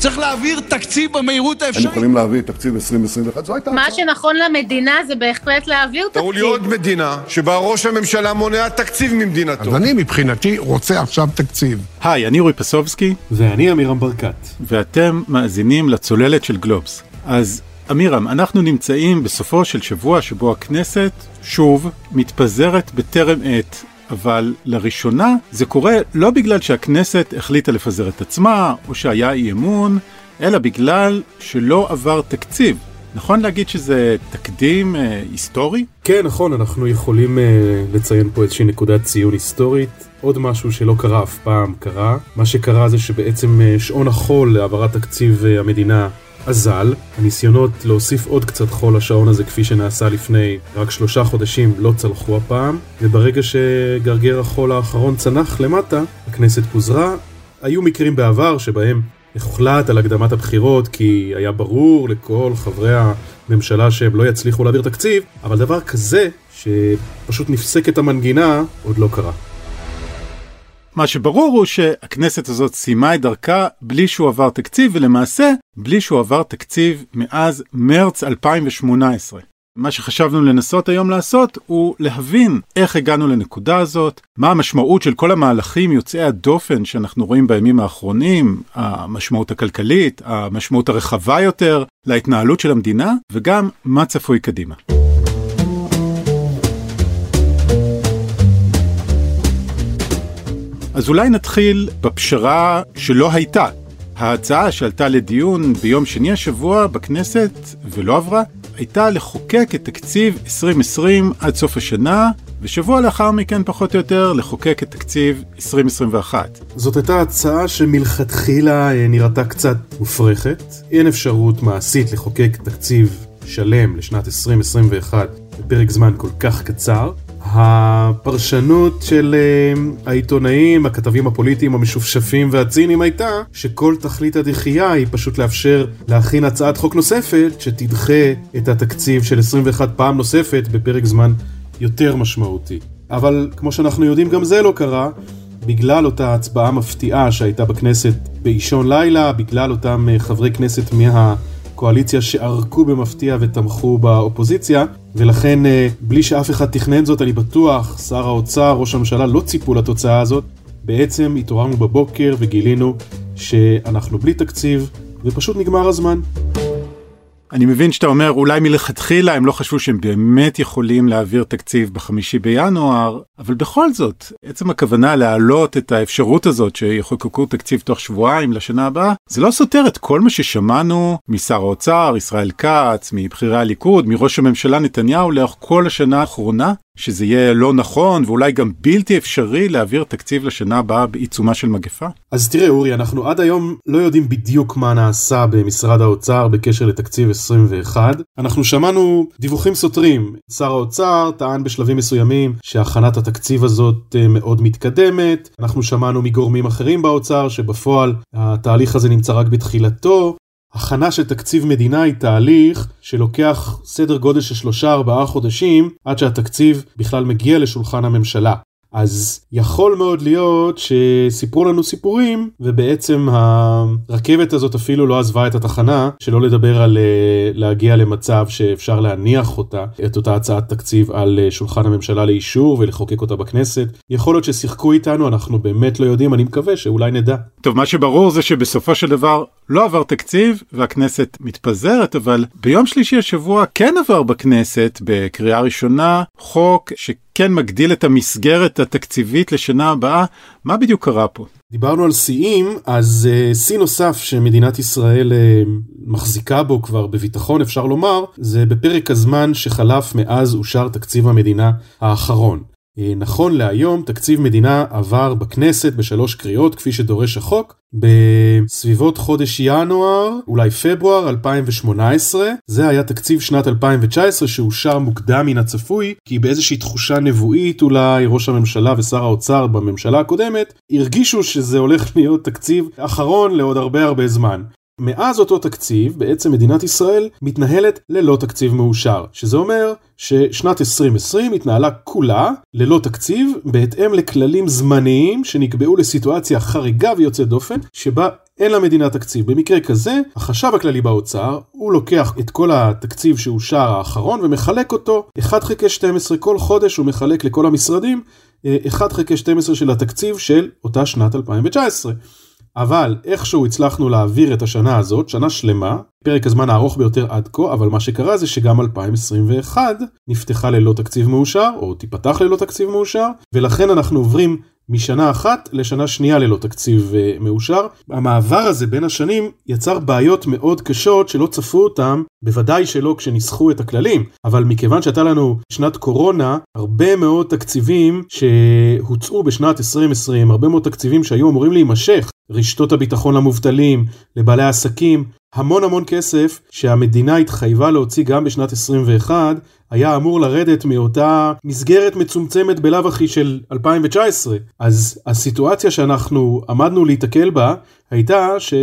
צריך להעביר תקציב במהירות הם האפשרית. יכולים להביא תקציב 2021, זו הייתה מה. שנכון למדינה זה בהחלט להעביר תראו לי תקציב. עוד מדינה שבה ראש הממשלה מונע תקציב ממדינתו. אז אני מבחינתי רוצה עכשיו תקציב. היי, אני אורי פסובסקי, ואני עמירם ברקת. ואתם מאזינים לצוללת של גלובס. אז אמירם, אנחנו נמצאים בסופו של שבוע שבו הכנסת שוב מתפזרת בטרם עת. אבל לראשונה זה קורה לא בגלל שהכנסת החליטה לפזר את עצמה, או שהיה אי אמון, אלא בגלל שלא עבר תקציב. נכון להגיד שזה תקדים אה, היסטורי? כן, נכון, אנחנו יכולים uh, לציין פה איזושהי נקודת ציון היסטורית. עוד משהו שלא קרה אף פעם קרה. מה שקרה זה שבעצם uh, שעון החול להעברת תקציב uh, המדינה אזל. הניסיונות להוסיף עוד קצת חול לשעון הזה כפי שנעשה לפני רק שלושה חודשים לא צלחו הפעם, וברגע שגרגר החול האחרון צנח למטה, הכנסת פוזרה. היו מקרים בעבר שבהם הוחלט על הקדמת הבחירות כי היה ברור לכל חברי הממשלה שהם לא יצליחו להעביר תקציב, אבל דבר כזה שפשוט נפסקת המנגינה עוד לא קרה. מה שברור הוא שהכנסת הזאת סיימה את דרכה בלי שהוא עבר תקציב, ולמעשה בלי שהוא עבר תקציב מאז מרץ 2018. מה שחשבנו לנסות היום לעשות הוא להבין איך הגענו לנקודה הזאת, מה המשמעות של כל המהלכים יוצאי הדופן שאנחנו רואים בימים האחרונים, המשמעות הכלכלית, המשמעות הרחבה יותר להתנהלות של המדינה, וגם מה צפוי קדימה. אז אולי נתחיל בפשרה שלא הייתה. ההצעה שעלתה לדיון ביום שני השבוע בכנסת ולא עברה, הייתה לחוקק את תקציב 2020 עד סוף השנה, ושבוע לאחר מכן פחות או יותר לחוקק את תקציב 2021. זאת הייתה הצעה שמלכתחילה אה, נראתה קצת מופרכת. אין אפשרות מעשית לחוקק תקציב שלם לשנת 2021 בפרק זמן כל כך קצר. הפרשנות של uh, העיתונאים, הכתבים הפוליטיים המשופשפים והציניים הייתה שכל תכלית הדחייה היא פשוט לאפשר להכין הצעת חוק נוספת שתדחה את התקציב של 21 פעם נוספת בפרק זמן יותר משמעותי. אבל כמו שאנחנו יודעים גם זה לא קרה. בגלל אותה הצבעה מפתיעה שהייתה בכנסת באישון לילה, בגלל אותם uh, חברי כנסת מה... קואליציה שערקו במפתיע ותמכו באופוזיציה, ולכן בלי שאף אחד תכנן זאת, אני בטוח, שר האוצר, ראש הממשלה לא ציפו לתוצאה הזאת. בעצם התעוררנו בבוקר וגילינו שאנחנו בלי תקציב, ופשוט נגמר הזמן. אני מבין שאתה אומר אולי מלכתחילה הם לא חשבו שהם באמת יכולים להעביר תקציב בחמישי בינואר, אבל בכל זאת, עצם הכוונה להעלות את האפשרות הזאת שיחוקקו תקציב תוך שבועיים לשנה הבאה, זה לא סותר את כל מה ששמענו משר האוצר, ישראל כץ, מבכירי הליכוד, מראש הממשלה נתניהו לאורך כל השנה האחרונה, שזה יהיה לא נכון ואולי גם בלתי אפשרי להעביר תקציב לשנה הבאה בעיצומה של מגפה? אז תראה אורי, אנחנו עד היום לא יודעים בדיוק מה נעשה במשרד האוצר בקשר לתקציב 21. אנחנו שמענו דיווחים סותרים. שר האוצר טען בשלבים מסוימים שהכנת התקציב הזאת מאוד מתקדמת. אנחנו שמענו מגורמים אחרים באוצר שבפועל התהליך הזה נמצא רק בתחילתו. הכנה של תקציב מדינה היא תהליך שלוקח סדר גודל של שלושה ארבעה חודשים עד שהתקציב בכלל מגיע לשולחן הממשלה. אז יכול מאוד להיות שסיפרו לנו סיפורים ובעצם הרכבת הזאת אפילו לא עזבה את התחנה שלא לדבר על להגיע למצב שאפשר להניח אותה את אותה הצעת תקציב על שולחן הממשלה לאישור ולחוקק אותה בכנסת יכול להיות ששיחקו איתנו אנחנו באמת לא יודעים אני מקווה שאולי נדע. טוב מה שברור זה שבסופו של דבר לא עבר תקציב והכנסת מתפזרת אבל ביום שלישי השבוע כן עבר בכנסת בקריאה ראשונה חוק ש... כן מגדיל את המסגרת התקציבית לשנה הבאה, מה בדיוק קרה פה? דיברנו על שיאים, אז uh, שיא נוסף שמדינת ישראל uh, מחזיקה בו כבר בביטחון אפשר לומר, זה בפרק הזמן שחלף מאז אושר תקציב המדינה האחרון. Uh, נכון להיום תקציב מדינה עבר בכנסת בשלוש קריאות כפי שדורש החוק בסביבות חודש ינואר אולי פברואר 2018 זה היה תקציב שנת 2019 שאושר מוקדם מן הצפוי כי באיזושהי תחושה נבואית אולי ראש הממשלה ושר האוצר בממשלה הקודמת הרגישו שזה הולך להיות תקציב אחרון לעוד הרבה הרבה זמן. מאז אותו תקציב בעצם מדינת ישראל מתנהלת ללא תקציב מאושר, שזה אומר ששנת 2020 התנהלה כולה ללא תקציב בהתאם לכללים זמניים שנקבעו לסיטואציה חריגה ויוצאת דופן שבה אין למדינה תקציב. במקרה כזה, החשב הכללי באוצר, הוא לוקח את כל התקציב שאושר האחרון ומחלק אותו 1 חלקי 12 כל חודש הוא מחלק לכל המשרדים 1 חלקי 12 של התקציב של אותה שנת 2019. אבל איכשהו הצלחנו להעביר את השנה הזאת, שנה שלמה, פרק הזמן הארוך ביותר עד כה, אבל מה שקרה זה שגם 2021 נפתחה ללא תקציב מאושר, או תיפתח ללא תקציב מאושר, ולכן אנחנו עוברים משנה אחת לשנה שנייה ללא תקציב uh, מאושר. המעבר הזה בין השנים יצר בעיות מאוד קשות שלא צפו אותם, בוודאי שלא כשניסחו את הכללים, אבל מכיוון שהייתה לנו שנת קורונה, הרבה מאוד תקציבים שהוצאו בשנת 2020, הרבה מאוד תקציבים שהיו אמורים להימשך, רשתות הביטחון למובטלים, לבעלי העסקים, המון המון כסף שהמדינה התחייבה להוציא גם בשנת 21 היה אמור לרדת מאותה מסגרת מצומצמת בלאו הכי של 2019. אז הסיטואציה שאנחנו עמדנו להיתקל בה הייתה ש...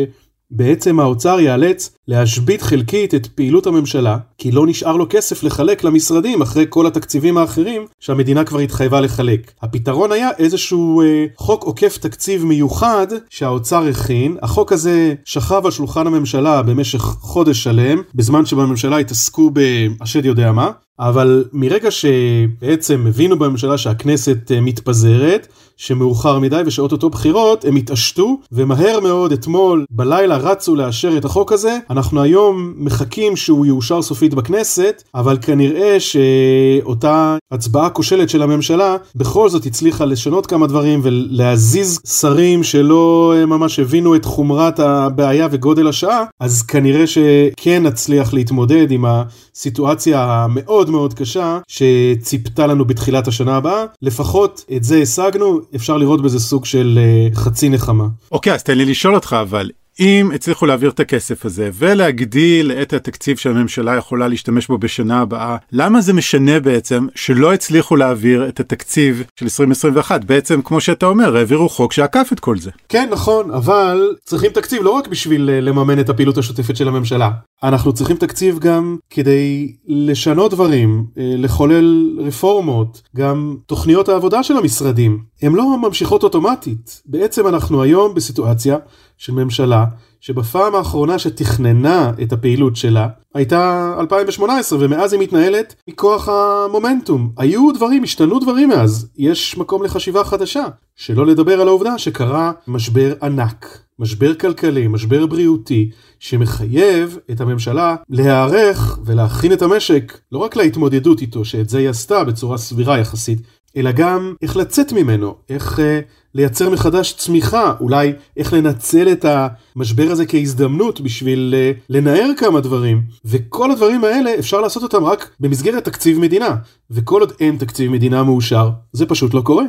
בעצם האוצר ייאלץ להשבית חלקית את פעילות הממשלה, כי לא נשאר לו כסף לחלק למשרדים אחרי כל התקציבים האחרים שהמדינה כבר התחייבה לחלק. הפתרון היה איזשהו אה, חוק עוקף תקציב מיוחד שהאוצר הכין. החוק הזה שכב על שולחן הממשלה במשך חודש שלם, בזמן שבממשלה התעסקו בהשד יודע מה. אבל מרגע שבעצם הבינו בממשלה שהכנסת אה, מתפזרת, שמאוחר מדי ושאו-טו-טו בחירות, הם התעשתו, ומהר מאוד אתמול בלילה רצו לאשר את החוק הזה. אנחנו היום מחכים שהוא יאושר סופית בכנסת, אבל כנראה שאותה הצבעה כושלת של הממשלה בכל זאת הצליחה לשנות כמה דברים ולהזיז שרים שלא אה, ממש הבינו את חומרת הבעיה וגודל השעה, אז כנראה שכן נצליח להתמודד עם הסיטואציה המאוד מאוד קשה שציפתה לנו בתחילת השנה הבאה. לפחות את זה השגנו, אפשר לראות בזה סוג של uh, חצי נחמה. אוקיי, okay, אז תן לי לשאול אותך, אבל אם הצליחו להעביר את הכסף הזה ולהגדיל את התקציב שהממשלה יכולה להשתמש בו בשנה הבאה, למה זה משנה בעצם שלא הצליחו להעביר את התקציב של 2021? בעצם, כמו שאתה אומר, העבירו חוק שעקף את כל זה. כן, נכון, אבל צריכים תקציב לא רק בשביל אה, לממן את הפעילות השוטפת של הממשלה. אנחנו צריכים תקציב גם כדי לשנות דברים, אה, לחולל רפורמות, גם תוכניות העבודה של המשרדים. הן לא ממשיכות אוטומטית. בעצם אנחנו היום בסיטואציה של ממשלה שבפעם האחרונה שתכננה את הפעילות שלה הייתה 2018 ומאז היא מתנהלת מכוח המומנטום. היו דברים, השתנו דברים מאז, יש מקום לחשיבה חדשה. שלא לדבר על העובדה שקרה משבר ענק, משבר כלכלי, משבר בריאותי, שמחייב את הממשלה להיערך ולהכין את המשק לא רק להתמודדות איתו, שאת זה היא עשתה בצורה סבירה יחסית, אלא גם איך לצאת ממנו, איך אה, לייצר מחדש צמיחה, אולי איך לנצל את המשבר הזה כהזדמנות בשביל אה, לנער כמה דברים. וכל הדברים האלה אפשר לעשות אותם רק במסגרת תקציב מדינה, וכל עוד אין תקציב מדינה מאושר, זה פשוט לא קורה.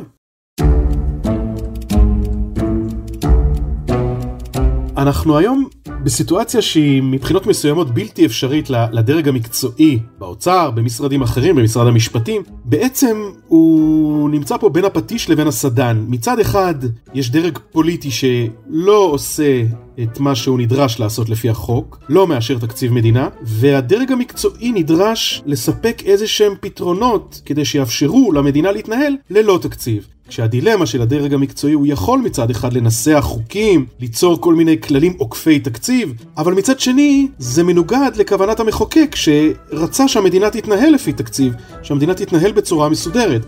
אנחנו היום בסיטואציה שהיא מבחינות מסוימות בלתי אפשרית לדרג המקצועי באוצר, במשרדים אחרים, במשרד המשפטים, בעצם הוא נמצא פה בין הפטיש לבין הסדן. מצד אחד יש דרג פוליטי שלא עושה את מה שהוא נדרש לעשות לפי החוק, לא מאשר תקציב מדינה, והדרג המקצועי נדרש לספק איזה שהם פתרונות כדי שיאפשרו למדינה להתנהל ללא תקציב. כשהדילמה של הדרג המקצועי הוא יכול מצד אחד לנסח חוקים, ליצור כל מיני כללים עוקפי תקציב, אבל מצד שני זה מנוגד לכוונת המחוקק שרצה שהמדינה תתנהל לפי תקציב, שהמדינה תתנהל בצורה מסודרת.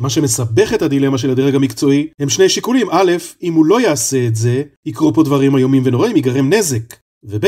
מה שמסבך את הדילמה של הדרג המקצועי הם שני שיקולים. א', אם הוא לא יעשה את זה, יקרו פה דברים איומים ונוראים, ייגרם נזק. וב',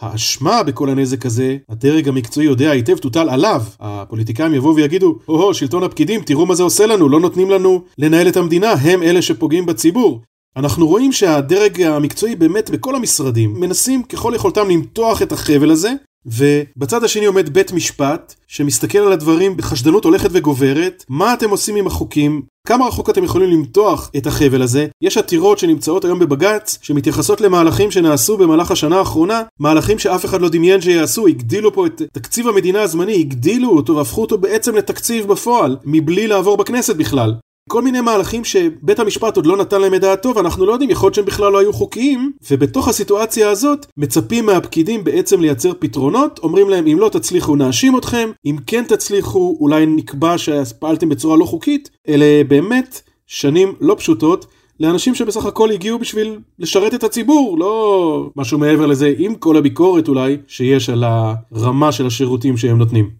האשמה בכל הנזק הזה, הדרג המקצועי יודע היטב תוטל עליו. הפוליטיקאים יבואו ויגידו, או-הו, שלטון הפקידים, תראו מה זה עושה לנו, לא נותנים לנו לנהל את המדינה, הם אלה שפוגעים בציבור. אנחנו רואים שהדרג המקצועי באמת בכל המשרדים מנסים ככל יכולתם למתוח את החבל הזה, ובצד השני עומד בית משפט שמסתכל על הדברים בחשדנות הולכת וגוברת, מה אתם עושים עם החוקים, כמה רחוק אתם יכולים למתוח את החבל הזה? יש עתירות שנמצאות היום בבג"ץ שמתייחסות למהלכים שנעשו במהלך השנה האחרונה, מהלכים שאף אחד לא דמיין שיעשו, הגדילו פה את תקציב המדינה הזמני, הגדילו אותו והפכו אותו בעצם לתקציב בפועל, מבלי לעבור בכנסת בכלל. כל מיני מהלכים שבית המשפט עוד לא נתן להם את דעתו ואנחנו לא יודעים, יכול להיות שהם בכלל לא היו חוקיים ובתוך הסיטואציה הזאת מצפים מהפקידים בעצם לייצר פתרונות, אומרים להם אם לא תצליחו נאשים אתכם, אם כן תצליחו אולי נקבע שפעלתם בצורה לא חוקית, אלה באמת שנים לא פשוטות לאנשים שבסך הכל הגיעו בשביל לשרת את הציבור, לא משהו מעבר לזה, עם כל הביקורת אולי שיש על הרמה של השירותים שהם נותנים.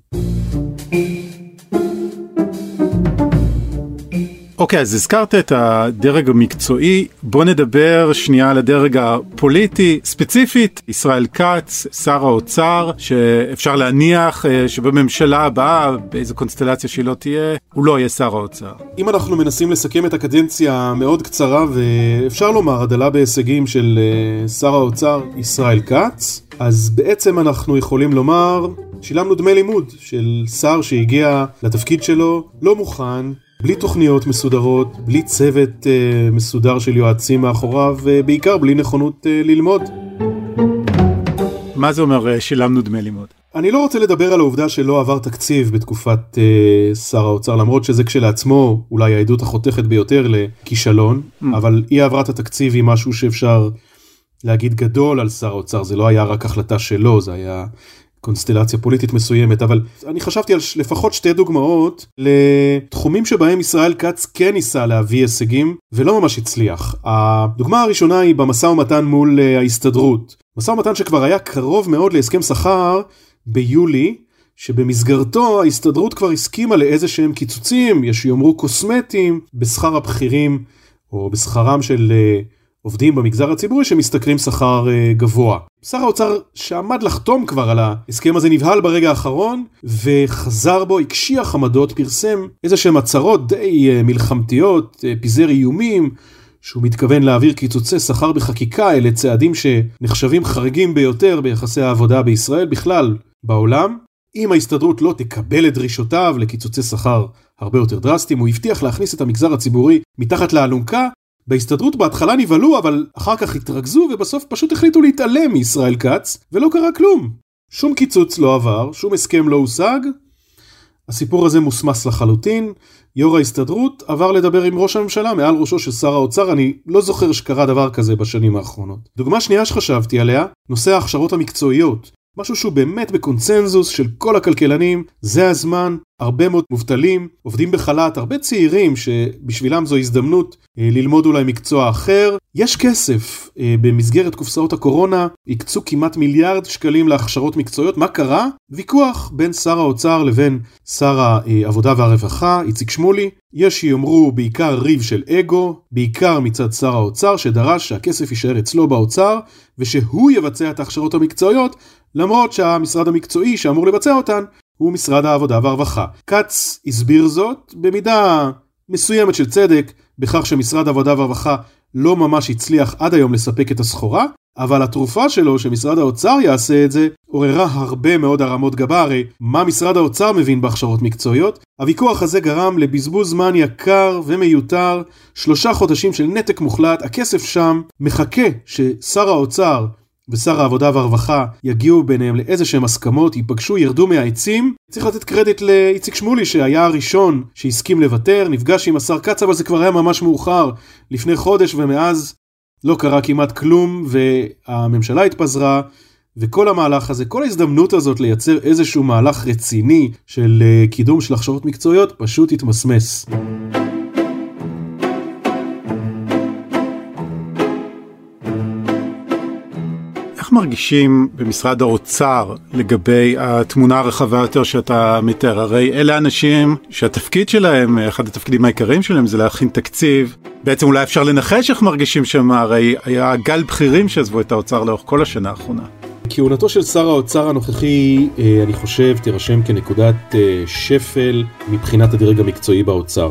אוקיי, okay, אז הזכרת את הדרג המקצועי, בוא נדבר שנייה על הדרג הפוליטי, ספציפית, ישראל כץ, שר האוצר, שאפשר להניח אה, שבממשלה הבאה, באיזו קונסטלציה שהיא לא תהיה, הוא לא יהיה שר האוצר. אם אנחנו מנסים לסכם את הקדנציה המאוד קצרה, ואפשר לומר, הדלה בהישגים של אה, שר האוצר ישראל כץ, אז בעצם אנחנו יכולים לומר, שילמנו דמי לימוד של שר שהגיע לתפקיד שלו לא מוכן, בלי תוכניות מסודרות, בלי צוות uh, מסודר של יועצים מאחוריו, ובעיקר בלי נכונות uh, ללמוד. מה זה אומר uh, שילמנו דמי לימוד? אני לא רוצה לדבר על העובדה שלא עבר תקציב בתקופת uh, שר האוצר, למרות שזה כשלעצמו אולי העדות החותכת ביותר לכישלון, mm. אבל אי העברת התקציב היא משהו שאפשר להגיד גדול על שר האוצר, זה לא היה רק החלטה שלו, זה היה קונסטלציה פוליטית מסוימת, אבל אני חשבתי על לפחות שתי דוגמאות לתחומים שבהם ישראל כץ כן ניסה להביא הישגים ולא ממש הצליח. הדוגמה הראשונה היא במשא ומתן מול אה, ההסתדרות. משא ומתן שכבר היה קרוב מאוד להסכם שכר ביולי, שבמסגרתו ההסתדרות כבר הסכימה לאיזה שהם קיצוצים, יש שיאמרו קוסמטיים, בשכר הבכירים או בשכרם של אה, עובדים במגזר הציבורי שמשתכרים שכר uh, גבוה. שר האוצר שעמד לחתום כבר על ההסכם הזה נבהל ברגע האחרון וחזר בו, הקשיח עמדות, פרסם איזה שהם הצהרות די uh, מלחמתיות, uh, פיזר איומים. שהוא מתכוון להעביר קיצוצי שכר בחקיקה, אלה צעדים שנחשבים חריגים ביותר ביחסי העבודה בישראל בכלל בעולם. אם ההסתדרות לא תקבל את דרישותיו לקיצוצי שכר הרבה יותר דרסטיים, הוא הבטיח להכניס את המגזר הציבורי מתחת לאלונקה בהסתדרות בהתחלה נבהלו אבל אחר כך התרכזו ובסוף פשוט החליטו להתעלם מישראל כץ ולא קרה כלום. שום קיצוץ לא עבר, שום הסכם לא הושג. הסיפור הזה מוסמס לחלוטין. יו"ר ההסתדרות עבר לדבר עם ראש הממשלה מעל ראשו של שר האוצר, אני לא זוכר שקרה דבר כזה בשנים האחרונות. דוגמה שנייה שחשבתי עליה, נושא ההכשרות המקצועיות. משהו שהוא באמת בקונצנזוס של כל הכלכלנים, זה הזמן, הרבה מאוד מובטלים, עובדים בחל"ת, הרבה צעירים שבשבילם זו הזדמנות אה, ללמוד אולי מקצוע אחר. יש כסף, אה, במסגרת קופסאות הקורונה הקצו כמעט מיליארד שקלים להכשרות מקצועיות, מה קרה? ויכוח בין שר האוצר לבין שר העבודה והרווחה, איציק שמולי. יש שיאמרו בעיקר ריב של אגו, בעיקר מצד שר האוצר שדרש שהכסף יישאר אצלו באוצר ושהוא יבצע את ההכשרות המקצועיות למרות שהמשרד המקצועי שאמור לבצע אותן הוא משרד העבודה והרווחה. כץ הסביר זאת במידה מסוימת של צדק בכך שמשרד העבודה והרווחה לא ממש הצליח עד היום לספק את הסחורה, אבל התרופה שלו שמשרד האוצר יעשה את זה עוררה הרבה מאוד הרמות גבה, הרי מה משרד האוצר מבין בהכשרות מקצועיות? הוויכוח הזה גרם לבזבוז זמן יקר ומיותר, שלושה חודשים של נתק מוחלט, הכסף שם מחכה ששר האוצר ושר העבודה והרווחה יגיעו ביניהם לאיזה שהם הסכמות, ייפגשו, ירדו מהעצים. צריך לתת קרדיט לאיציק שמולי שהיה הראשון שהסכים לוותר, נפגש עם השר כץ, אבל זה כבר היה ממש מאוחר, לפני חודש ומאז לא קרה כמעט כלום והממשלה התפזרה. וכל המהלך הזה, כל ההזדמנות הזאת לייצר איזשהו מהלך רציני של אה, קידום של הכשרות מקצועיות פשוט התמסמס. מרגישים במשרד האוצר לגבי התמונה הרחבה יותר שאתה מתאר? הרי אלה אנשים שהתפקיד שלהם, אחד התפקידים העיקריים שלהם זה להכין תקציב. בעצם אולי אפשר לנחש איך מרגישים שם, הרי היה גל בכירים שעזבו את האוצר לאורך כל השנה האחרונה. כהונתו של שר האוצר הנוכחי, אה, אני חושב, תירשם כנקודת אה, שפל מבחינת הדרג המקצועי באוצר.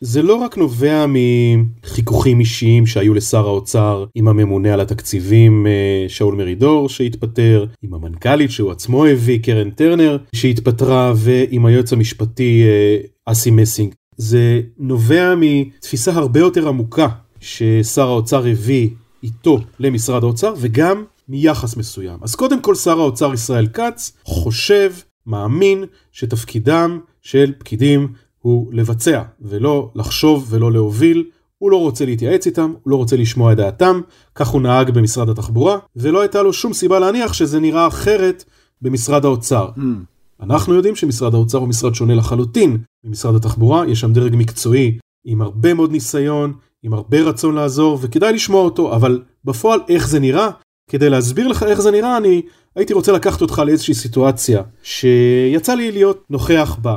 זה לא רק נובע מחיכוכים אישיים שהיו לשר האוצר עם הממונה על התקציבים אה, שאול מרידור שהתפטר, עם המנכ"לית שהוא עצמו הביא, קרן טרנר, שהתפטרה, ועם היועץ המשפטי אה, אסי מסינג. זה נובע מתפיסה הרבה יותר עמוקה ששר האוצר הביא איתו למשרד האוצר, וגם מיחס מסוים. אז קודם כל שר האוצר ישראל כץ חושב, מאמין, שתפקידם של פקידים הוא לבצע ולא לחשוב ולא להוביל. הוא לא רוצה להתייעץ איתם, הוא לא רוצה לשמוע את דעתם, כך הוא נהג במשרד התחבורה, ולא הייתה לו שום סיבה להניח שזה נראה אחרת במשרד האוצר. Mm. אנחנו יודעים שמשרד האוצר הוא משרד שונה לחלוטין ממשרד התחבורה, יש שם דרג מקצועי עם הרבה מאוד ניסיון, עם הרבה רצון לעזור וכדאי לשמוע אותו, אבל בפועל איך זה נראה? כדי להסביר לך איך זה נראה, אני הייתי רוצה לקחת אותך לאיזושהי סיטואציה שיצא לי להיות נוכח בה.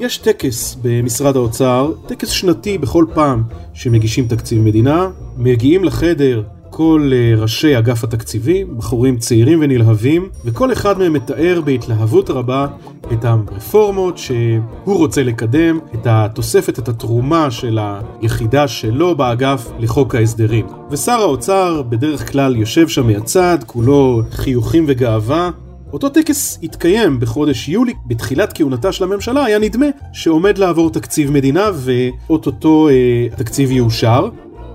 יש טקס במשרד האוצר, טקס שנתי בכל פעם שמגישים תקציב מדינה, מגיעים לחדר כל אה, ראשי אגף התקציבים, בחורים צעירים ונלהבים, וכל אחד מהם מתאר בהתלהבות רבה את הרפורמות שהוא רוצה לקדם, את התוספת, את התרומה של היחידה שלו באגף לחוק ההסדרים. ושר האוצר בדרך כלל יושב שם מהצד, כולו חיוכים וגאווה, אותו טקס התקיים בחודש יולי, בתחילת כהונתה של הממשלה היה נדמה שעומד לעבור תקציב מדינה ואו-טו-טו אה, התקציב יאושר.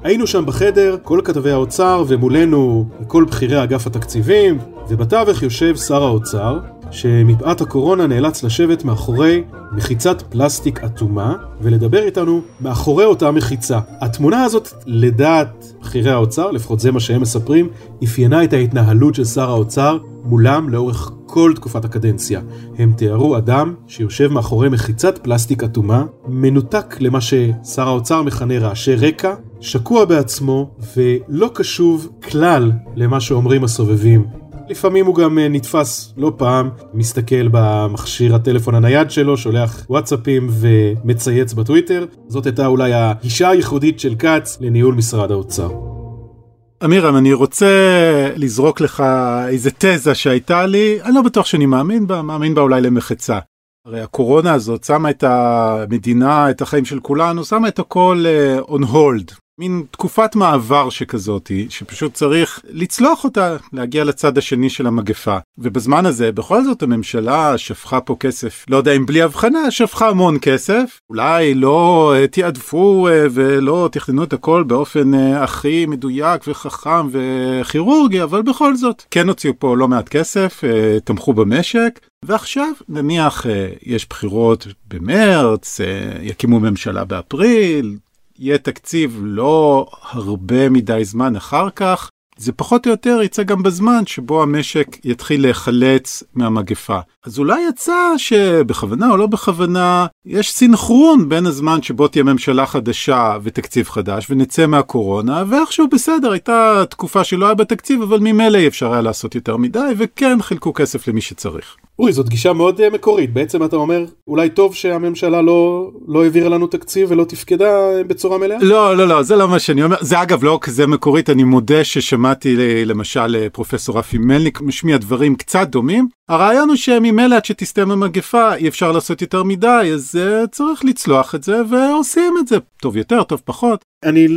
היינו שם בחדר, כל כתבי האוצר ומולנו כל בכירי אגף התקציבים, ובתווך יושב שר האוצר, שמפאת הקורונה נאלץ לשבת מאחורי מחיצת פלסטיק אטומה ולדבר איתנו מאחורי אותה מחיצה. התמונה הזאת, לדעת בכירי האוצר, לפחות זה מה שהם מספרים, אפיינה את ההתנהלות של שר האוצר מולם לאורך כל תקופת הקדנציה. הם תיארו אדם שיושב מאחורי מחיצת פלסטיק אטומה, מנותק למה ששר האוצר מכנה רעשי רקע, שקוע בעצמו ולא קשוב כלל למה שאומרים הסובבים. לפעמים הוא גם אה, נתפס לא פעם, מסתכל במכשיר הטלפון הנייד שלו, שולח וואטסאפים ומצייץ בטוויטר. זאת הייתה אולי הגישה הייחודית של כץ לניהול משרד האוצר. אמירם, אני רוצה לזרוק לך איזה תזה שהייתה לי, אני לא בטוח שאני מאמין בה, מאמין בה אולי למחצה. הרי הקורונה הזאת שמה את המדינה, את החיים של כולנו, שמה את הכל uh, on hold, מין תקופת מעבר שכזאתי, שפשוט צריך לצלוח אותה, להגיע לצד השני של המגפה. ובזמן הזה, בכל זאת הממשלה שפכה פה כסף, לא יודע אם בלי הבחנה, שפכה המון כסף. אולי לא uh, תעדפו uh, ולא תכננו את הכל באופן uh, הכי מדויק וחכם וכירורגי, אבל בכל זאת, כן הוציאו פה לא מעט כסף, תמכו במשק. ועכשיו נניח יש בחירות במרץ, יקימו ממשלה באפריל, יהיה תקציב לא הרבה מדי זמן אחר כך, זה פחות או יותר יצא גם בזמן שבו המשק יתחיל להיחלץ מהמגפה. אז אולי יצא שבכוונה או לא בכוונה, יש סינכרון בין הזמן שבו תהיה ממשלה חדשה ותקציב חדש ונצא מהקורונה, ואיכשהו בסדר, הייתה תקופה שלא היה בתקציב, אבל ממילא אי אפשר היה לעשות יותר מדי, וכן חילקו כסף למי שצריך. אורי, זאת גישה מאוד uh, מקורית. בעצם אתה אומר, אולי טוב שהממשלה לא, לא העבירה לנו תקציב ולא תפקדה אה, בצורה מלאה? לא, לא, לא, זה לא מה שאני אומר. זה אגב לא כזה מקורית, אני מודה ששמעתי למשל אה, פרופסור רפי מלניק משמיע דברים קצת דומים. הרעיון הוא שממילא עד שתסתיים המגפה אי אפשר לעשות יותר מדי, אז uh, צריך לצלוח את זה ועושים את זה. טוב יותר, טוב פחות. אני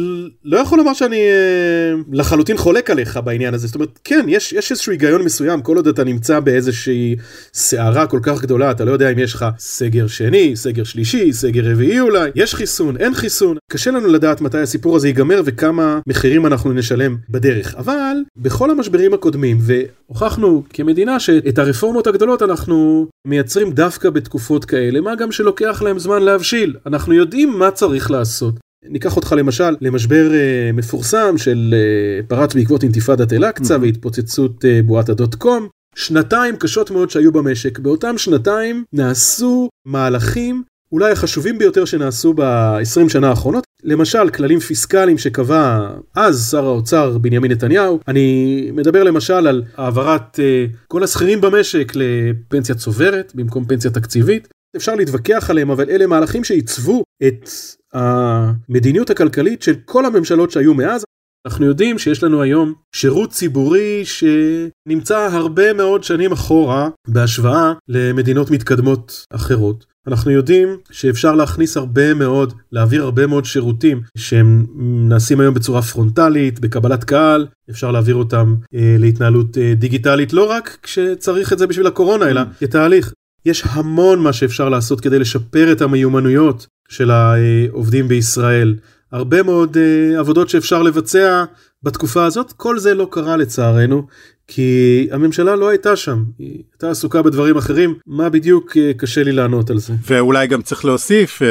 לא יכול לומר שאני אה, לחלוטין חולק עליך בעניין הזה, זאת אומרת, כן, יש, יש איזשהו היגיון מסוים, כל עוד אתה נמצא באיזושהי סערה כל כך גדולה, אתה לא יודע אם יש לך סגר שני, סגר שלישי, סגר רביעי אולי, יש חיסון, אין חיסון, קשה לנו לדעת מתי הסיפור הזה ייגמר וכמה מחירים אנחנו נשלם בדרך, אבל בכל המשברים הקודמים, והוכחנו כמדינה שאת הרפורמות הגדולות אנחנו מייצרים דווקא בתקופות כאלה, מה גם שלוקח להם זמן להבשיל, אנחנו יודעים מה צריך לעשות. ניקח אותך למשל למשבר uh, מפורסם של uh, פרץ בעקבות אינתיפאדת אל-אקצא mm-hmm. והתפוצצות uh, בועת הדוט קום. שנתיים קשות מאוד שהיו במשק. באותם שנתיים נעשו מהלכים אולי החשובים ביותר שנעשו ב-20 שנה האחרונות. למשל, כללים פיסקליים שקבע אז שר האוצר בנימין נתניהו. אני מדבר למשל על העברת uh, כל השכירים במשק לפנסיה צוברת במקום פנסיה תקציבית. אפשר להתווכח עליהם, אבל אלה מהלכים שעיצבו את המדיניות הכלכלית של כל הממשלות שהיו מאז. אנחנו יודעים שיש לנו היום שירות ציבורי שנמצא הרבה מאוד שנים אחורה בהשוואה למדינות מתקדמות אחרות. אנחנו יודעים שאפשר להכניס הרבה מאוד, להעביר הרבה מאוד שירותים שהם נעשים היום בצורה פרונטלית, בקבלת קהל, אפשר להעביר אותם אה, להתנהלות אה, דיגיטלית לא רק כשצריך את זה בשביל הקורונה, אלא כתהליך. יש המון מה שאפשר לעשות כדי לשפר את המיומנויות של העובדים בישראל. הרבה מאוד uh, עבודות שאפשר לבצע בתקופה הזאת, כל זה לא קרה לצערנו, כי הממשלה לא הייתה שם, היא הייתה עסוקה בדברים אחרים, מה בדיוק אה, קשה לי לענות על זה. ואולי גם צריך להוסיף, אה,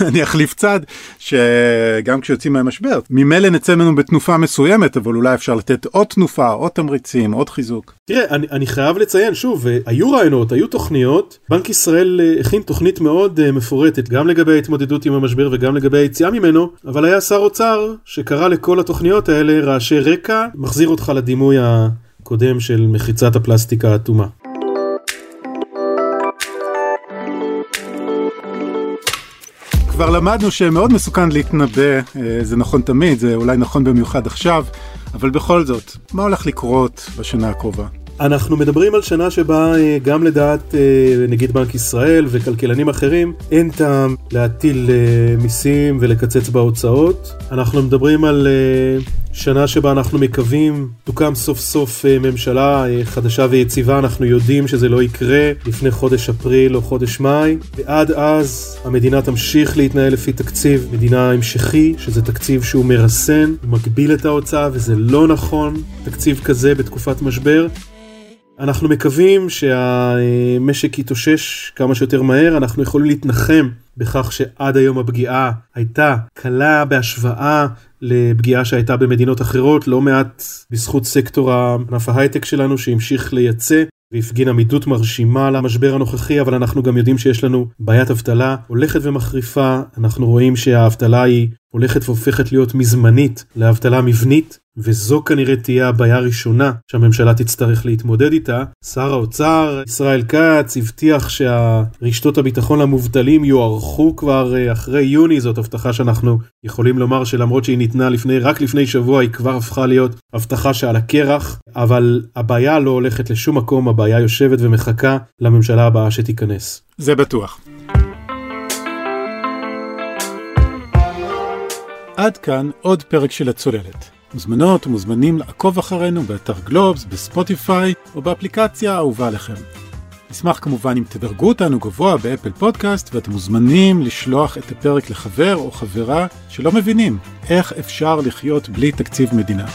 אני אחליף צד, שגם כשיוצאים מהמשבר, ממילא נצא ממנו בתנופה מסוימת, אבל אולי אפשר לתת עוד תנופה, עוד תמריצים, עוד חיזוק. תראה, אני, אני חייב לציין שוב, אה, היו רעיונות, היו תוכניות, בנק ישראל הכין תוכנית מאוד מפורטת, גם לגבי ההתמודדות עם המשבר וגם לגבי היציאה ממנו, אבל היה שר אוצר שקרא לכל התוכניות האלה רעשי רקע, מחזיר אותך לדימוי הקודם של מחיצת הפלסטיק האטומה. כבר למדנו שמאוד מסוכן להתנבא, אה, זה נכון תמיד, זה אולי נכון במיוחד עכשיו, אבל בכל זאת, מה הולך לקרות בשנה הקרובה? אנחנו מדברים על שנה שבה אה, גם לדעת אה, נגיד בנק ישראל וכלכלנים אחרים אין טעם להטיל מיסים ולקצץ בהוצאות. אנחנו מדברים על שנה שבה אנחנו מקווים תוקם סוף סוף ממשלה חדשה ויציבה, אנחנו יודעים שזה לא יקרה לפני חודש אפריל או חודש מאי, ועד אז המדינה תמשיך להתנהל לפי תקציב מדינה המשכי, שזה תקציב שהוא מרסן, הוא מגביל את ההוצאה וזה לא נכון, תקציב כזה בתקופת משבר. אנחנו מקווים שהמשק יתאושש כמה שיותר מהר, אנחנו יכולים להתנחם בכך שעד היום הפגיעה הייתה קלה בהשוואה לפגיעה שהייתה במדינות אחרות, לא מעט בזכות סקטור ענף ההייטק שלנו שהמשיך לייצא והפגין עמידות מרשימה למשבר הנוכחי, אבל אנחנו גם יודעים שיש לנו בעיית אבטלה הולכת ומחריפה, אנחנו רואים שהאבטלה היא הולכת והופכת להיות מזמנית לאבטלה מבנית, וזו כנראה תהיה הבעיה הראשונה שהממשלה תצטרך להתמודד איתה. שר האוצר ישראל כץ הבטיח שהרשתות הביטחון למובטלים יוארכו כבר אה, אחרי יוני, זאת הבטחה שאנחנו יכולים לומר שלמרות שהיא ניתנה לפני, רק לפני שבוע היא כבר הפכה להיות הבטחה שעל הקרח, אבל הבעיה לא הולכת לשום מקום, הבעיה יושבת ומחכה לממשלה הבאה שתיכנס. זה בטוח. עד כאן עוד פרק של הצוללת. מוזמנות ומוזמנים לעקוב אחרינו באתר גלובס, בספוטיפיי או באפליקציה האהובה עליכם. נשמח כמובן אם תדרגו אותנו גבוה באפל פודקאסט ואתם מוזמנים לשלוח את הפרק לחבר או חברה שלא מבינים איך אפשר לחיות בלי תקציב מדינה.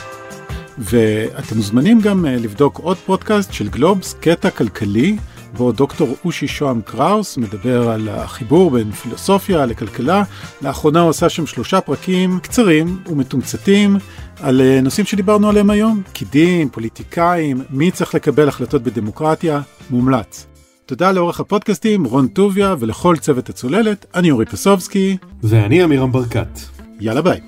ואתם מוזמנים גם אה, לבדוק עוד פודקאסט של גלובס, קטע כלכלי, בו דוקטור אושי שוהם קראוס מדבר על החיבור בין פילוסופיה לכלכלה. לאחרונה הוא עשה שם שלושה פרקים קצרים ומתומצתים על אה, נושאים שדיברנו עליהם היום, פקידים, פוליטיקאים, מי צריך לקבל החלטות בדמוקרטיה, מומלץ. תודה לעורך הפודקאסטים רון טוביה ולכל צוות הצוללת, אני אורי פסובסקי. ואני עמירם ברקת. יאללה ביי.